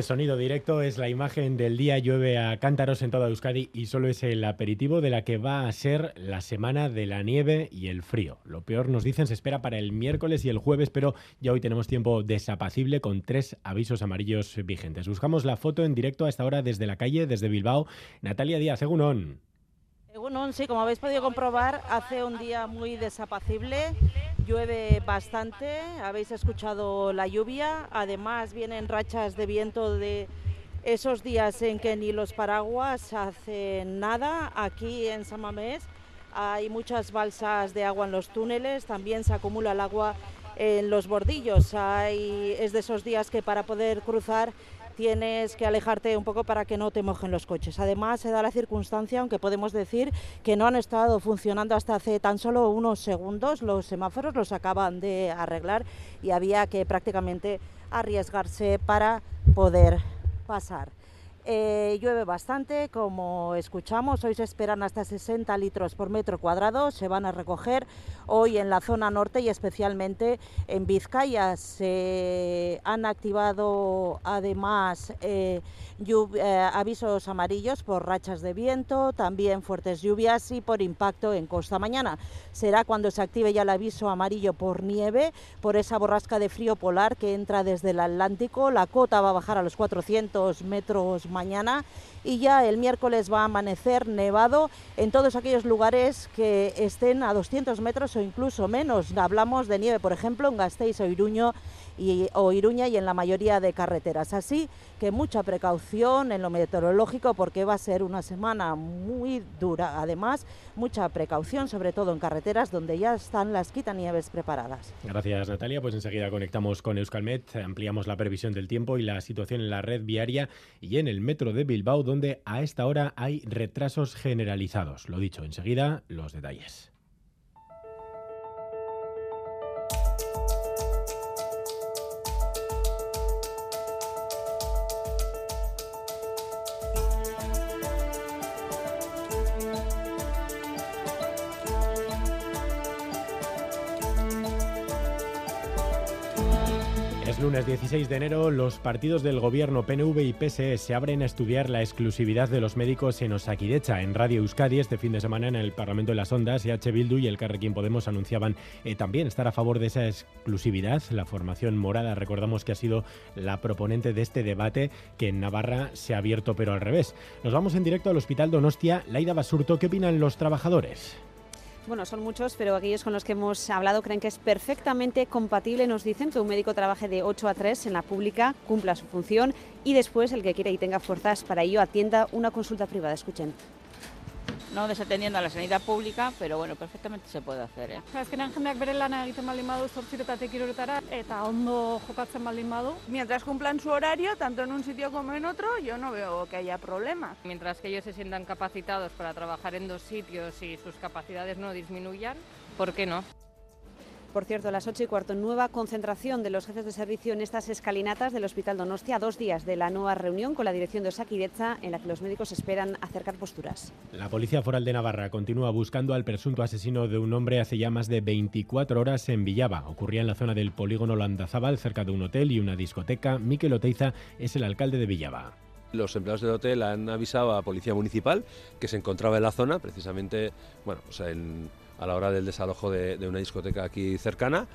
Sonido directo, es la imagen del día, llueve a cántaros en toda Euskadi y solo es el aperitivo de la que va a ser la semana de la nieve y el frío. Lo peor nos dicen se espera para el miércoles y el jueves, pero ya hoy tenemos tiempo desapacible con tres avisos amarillos vigentes. Buscamos la foto en directo a esta hora desde la calle, desde Bilbao. Natalia Díaz, Egunon. Egunon, sí, como habéis podido comprobar, hace un día muy desapacible Llueve bastante, habéis escuchado la lluvia, además vienen rachas de viento de esos días en que ni los paraguas hacen nada. Aquí en Samamés hay muchas balsas de agua en los túneles, también se acumula el agua en los bordillos. Hay, es de esos días que para poder cruzar tienes que alejarte un poco para que no te mojen los coches. Además, se da la circunstancia, aunque podemos decir que no han estado funcionando hasta hace tan solo unos segundos, los semáforos los acaban de arreglar y había que prácticamente arriesgarse para poder pasar. Eh, llueve bastante, como escuchamos, hoy se esperan hasta 60 litros por metro cuadrado, se van a recoger hoy en la zona norte y especialmente en Vizcaya. Se han activado además eh, eh, avisos amarillos por rachas de viento, también fuertes lluvias y por impacto en costa. Mañana será cuando se active ya el aviso amarillo por nieve, por esa borrasca de frío polar que entra desde el Atlántico. La cota va a bajar a los 400 metros mañana y ya el miércoles va a amanecer nevado en todos aquellos lugares que estén a 200 metros o incluso menos. Hablamos de nieve, por ejemplo, en Gasteiz o Iruño y, o Iruña y en la mayoría de carreteras. Así que mucha precaución en lo meteorológico porque va a ser una semana muy dura. Además, mucha precaución, sobre todo en carreteras donde ya están las quitanieves preparadas. Gracias, Natalia. Pues enseguida conectamos con Euskalmet, ampliamos la previsión del tiempo y la situación en la red viaria y en el metro de Bilbao, donde a esta hora hay retrasos generalizados. Lo dicho, enseguida los detalles. Lunes 16 de enero, los partidos del gobierno PNV y PSE se abren a estudiar la exclusividad de los médicos en Osakidecha. En Radio Euskadi este fin de semana en el Parlamento de las Ondas, EH Bildu y el Carrequín Podemos anunciaban eh, también estar a favor de esa exclusividad. La formación morada, recordamos que ha sido la proponente de este debate que en Navarra se ha abierto pero al revés. Nos vamos en directo al Hospital Donostia. Laida Basurto, ¿qué opinan los trabajadores? Bueno, son muchos, pero aquellos con los que hemos hablado creen que es perfectamente compatible. Nos dicen que un médico trabaje de 8 a 3 en la pública, cumpla su función y después el que quiera y tenga fuerzas para ello atienda una consulta privada. Escuchen no desatendiendo a la sanidad pública, pero bueno, perfectamente se puede hacer. Eh? Azkenean jendeak bere lana egiten baldin badu zortziretatik iruretara eta ondo jokatzen baldin badu. Mientras cumplan su horario, tanto en un sitio como en otro, yo no veo que haya problema. Mientras que ellos se sientan capacitados para trabajar en dos sitios y sus capacidades no disminuyan, ¿por qué no? Por cierto, a las 8 y cuarto, nueva concentración de los jefes de servicio en estas escalinatas del Hospital Donostia, dos días de la nueva reunión con la dirección de Osakidecha, en la que los médicos esperan acercar posturas. La Policía Foral de Navarra continúa buscando al presunto asesino de un hombre hace ya más de 24 horas en Villaba. Ocurría en la zona del polígono Landazábal, cerca de un hotel y una discoteca. Miquel Oteiza es el alcalde de Villaba. Los empleados del hotel han avisado a la Policía Municipal que se encontraba en la zona, precisamente, bueno, o sea, en a la hora del desalojo de, una discoteca aquí cercana.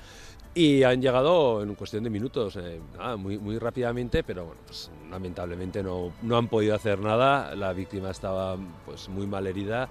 Y han llegado en cuestión de minutos, eh, muy, rápidamente, pero bueno, pues, lamentablemente no, no han podido hacer nada, la víctima estaba pues muy mal herida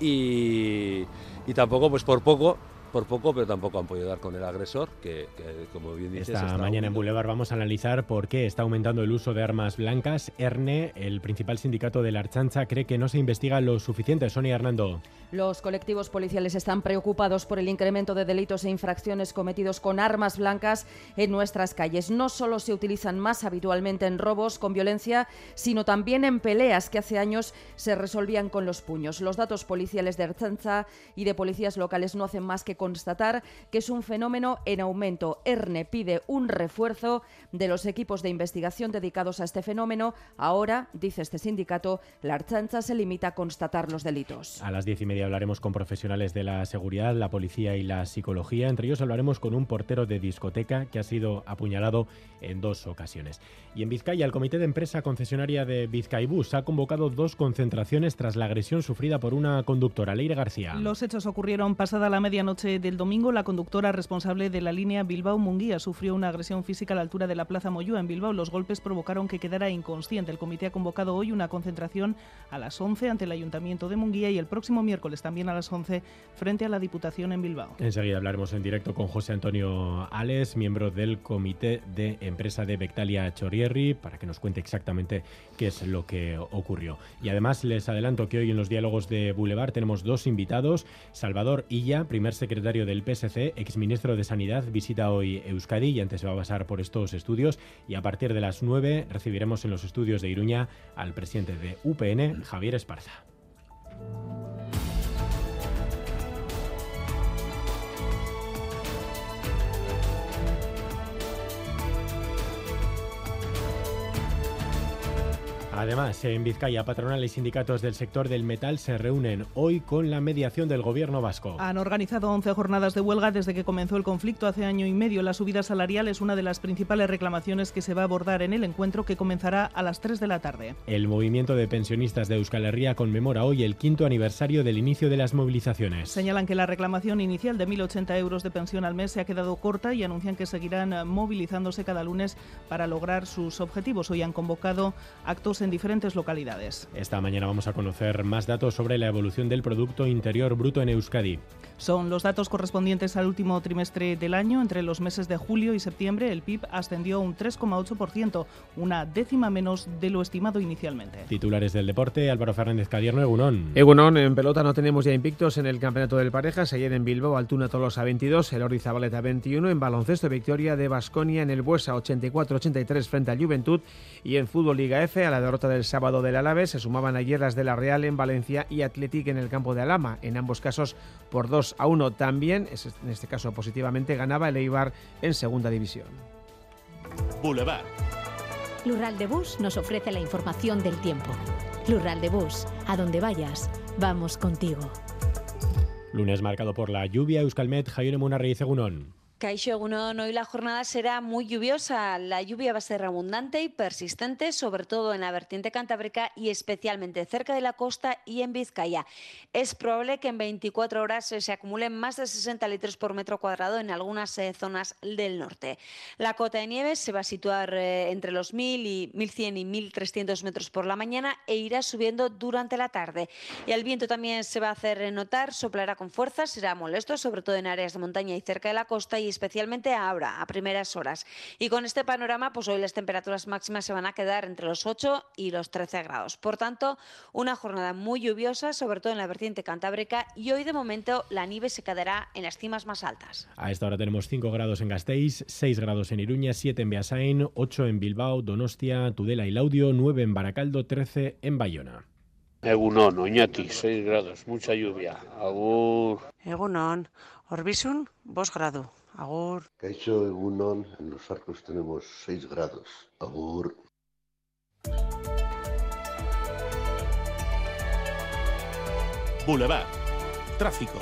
y, y tampoco pues por poco por poco, pero tampoco han podido dar con el agresor, que, como bien dices... Esta mañana en Boulevard vamos a analizar por qué está aumentando el uso de armas blancas. ERNE, el principal sindicato de la Archancha, cree que no se investiga lo suficiente. Sonia Hernando. Los colectivos policiales están preocupados por el incremento de delitos e infracciones cometidos con armas blancas en nuestras calles. No solo se utilizan más habitualmente en robos con violencia, sino también en peleas que hace años se resolvían con los puños. Los datos policiales de Archancha y de policías locales no hacen más que constatar que es un fenómeno en aumento. ERNE pide un refuerzo de los equipos de investigación dedicados a este fenómeno. Ahora, dice este sindicato, la Archancha se limita a constatar los delitos. A las diez y media hablaremos con profesionales de la seguridad, la policía y la psicología. Entre ellos hablaremos con un portero de discoteca que ha sido apuñalado en dos ocasiones. Y en Vizcaya, el Comité de Empresa Concesionaria de Vizcaibus ha convocado dos concentraciones tras la agresión sufrida por una conductora, Leire García. Los hechos ocurrieron pasada la medianoche del domingo. La conductora responsable de la línea Bilbao-Munguía sufrió una agresión física a la altura de la Plaza Moyúa en Bilbao. Los golpes provocaron que quedara inconsciente. El comité ha convocado hoy una concentración a las 11 ante el Ayuntamiento de Munguía y el próximo miércoles también a las 11 frente a la Diputación en Bilbao. Enseguida hablaremos en directo con José Antonio Ales, miembro del Comité de Empresa de Bectalia Chorierri, para que nos cuente exactamente qué es lo que ocurrió. Y además les adelanto que hoy en los diálogos de Boulevard tenemos dos invitados. Salvador Illa, primer secretario del PSC, exministro de Sanidad, visita hoy Euskadi y antes se va a pasar por estos estudios. Y a partir de las 9 recibiremos en los estudios de Iruña al presidente de UPN, Javier Esparza. Además, en Vizcaya, patronal y sindicatos del sector del metal se reúnen hoy con la mediación del gobierno vasco. Han organizado 11 jornadas de huelga desde que comenzó el conflicto hace año y medio. La subida salarial es una de las principales reclamaciones que se va a abordar en el encuentro que comenzará a las 3 de la tarde. El movimiento de pensionistas de Euskal Herria conmemora hoy el quinto aniversario del inicio de las movilizaciones. Señalan que la reclamación inicial de 1.080 euros de pensión al mes se ha quedado corta y anuncian que seguirán movilizándose cada lunes para lograr sus objetivos. Hoy han convocado actos en diferentes localidades. Esta mañana vamos a conocer más datos sobre la evolución del Producto Interior Bruto en Euskadi. Son los datos correspondientes al último trimestre del año. Entre los meses de julio y septiembre, el PIB ascendió un 3,8%, una décima menos de lo estimado inicialmente. Titulares del deporte, Álvaro Fernández Cadierno, Egunón. Egunón, en pelota no tenemos ya invictos en el Campeonato del Parejas. Ayer en Bilbao, Altuna Tolosa 22, el Zabaleta 21. En baloncesto, victoria de Basconia en el Buesa 84-83 frente al Juventud. Y en Fútbol Liga F, a la derrota del sábado del Alavés, se sumaban ayer las de la Real en Valencia y Athletic en el campo de Alama. En ambos casos por dos a 1. También, en este caso positivamente, ganaba el Eibar en segunda división. Boulevard. Lural de Bus nos ofrece la información del tiempo. Lural de Bus, a donde vayas, vamos contigo. Lunes marcado por la lluvia, Euskalmet, Jaione Munarri y Cegunón. Caixo hoy la jornada será muy lluviosa. La lluvia va a ser abundante y persistente, sobre todo en la vertiente cantábrica y especialmente cerca de la costa y en Vizcaya. Es probable que en 24 horas se acumulen más de 60 litros por metro cuadrado en algunas eh, zonas del norte. La cota de nieve se va a situar eh, entre los 1.000 y 1.100 y 1.300 metros por la mañana e irá subiendo durante la tarde. Y el viento también se va a hacer notar, soplará con fuerza, será molesto, sobre todo en áreas de montaña y cerca de la costa y especialmente ahora, a primeras horas. Y con este panorama, pues hoy las temperaturas máximas se van a quedar entre los 8 y los 13 grados. Por tanto, una jornada muy lluviosa, sobre todo en la vertiente cantábrica, y hoy de momento la nieve se quedará en las cimas más altas. A esta hora tenemos 5 grados en Gasteiz, 6 grados en Iruña, 7 en Beasain, 8 en Bilbao, Donostia, Tudela y Laudio, 9 en Baracaldo, 13 en Bayona. Egunon, Oñati, 6 grados, mucha lluvia. Agur. Egunon, Orbisun, 2 grados. Agur. Caixo Egunon, en los arcos tenemos 6 grados. Agur. Boulevard. Tráfico.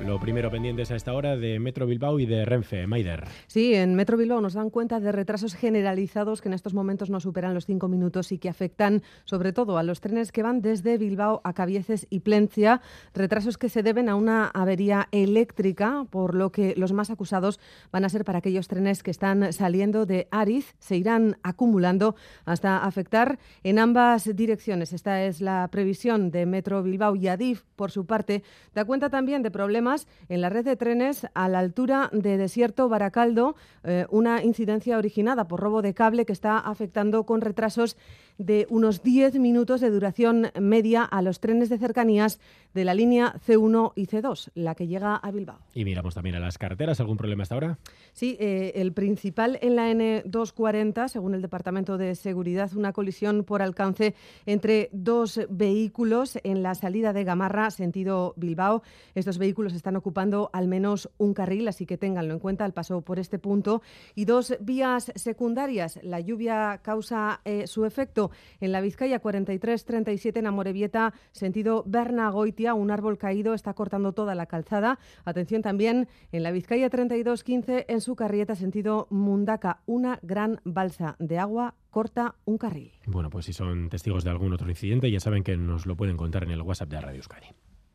Lo primero pendientes a esta hora de Metro Bilbao y de Renfe, Maider. Sí, en Metro Bilbao nos dan cuenta de retrasos generalizados que en estos momentos no superan los cinco minutos y que afectan sobre todo a los trenes que van desde Bilbao a Cabieces y Plencia, retrasos que se deben a una avería eléctrica, por lo que los más acusados van a ser para aquellos trenes que están saliendo de Ariz, se irán acumulando hasta afectar en ambas direcciones. Esta es la previsión de Metro Bilbao y Adif, por su parte, da cuenta también de problemas en la red de trenes a la altura de Desierto Baracaldo, eh, una incidencia originada por robo de cable que está afectando con retrasos de unos 10 minutos de duración media a los trenes de cercanías de la línea C1 y C2, la que llega a Bilbao. Y miramos también a las carreteras. ¿Algún problema hasta ahora? Sí, eh, el principal en la N240, según el Departamento de Seguridad, una colisión por alcance entre dos vehículos en la salida de Gamarra, sentido Bilbao. Estos vehículos están ocupando al menos un carril, así que ténganlo en cuenta al paso por este punto. Y dos vías secundarias. La lluvia causa eh, su efecto en la Vizcaya 43-37 en Amorebieta, sentido Berna-Goitia. Un árbol caído está cortando toda la calzada. Atención también en la Vizcaya 32-15 en su carrieta, sentido Mundaca. Una gran balsa de agua corta un carril. Bueno, pues si son testigos de algún otro incidente, ya saben que nos lo pueden contar en el WhatsApp de Radio Euskadi.